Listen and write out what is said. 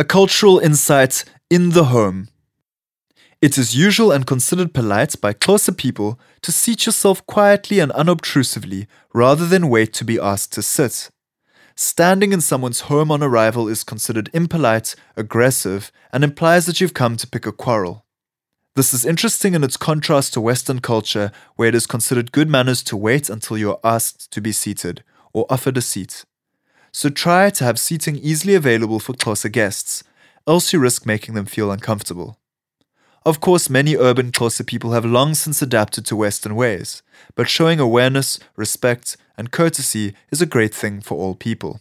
A cultural insight in the home. It is usual and considered polite by Xhosa people to seat yourself quietly and unobtrusively rather than wait to be asked to sit. Standing in someone's home on arrival is considered impolite, aggressive, and implies that you've come to pick a quarrel. This is interesting in its contrast to Western culture, where it is considered good manners to wait until you are asked to be seated or offered a seat. So try to have seating easily available for Xhosa guests, else you risk making them feel uncomfortable. Of course, many urban Xhosa people have long since adapted to Western ways, but showing awareness, respect, and courtesy is a great thing for all people.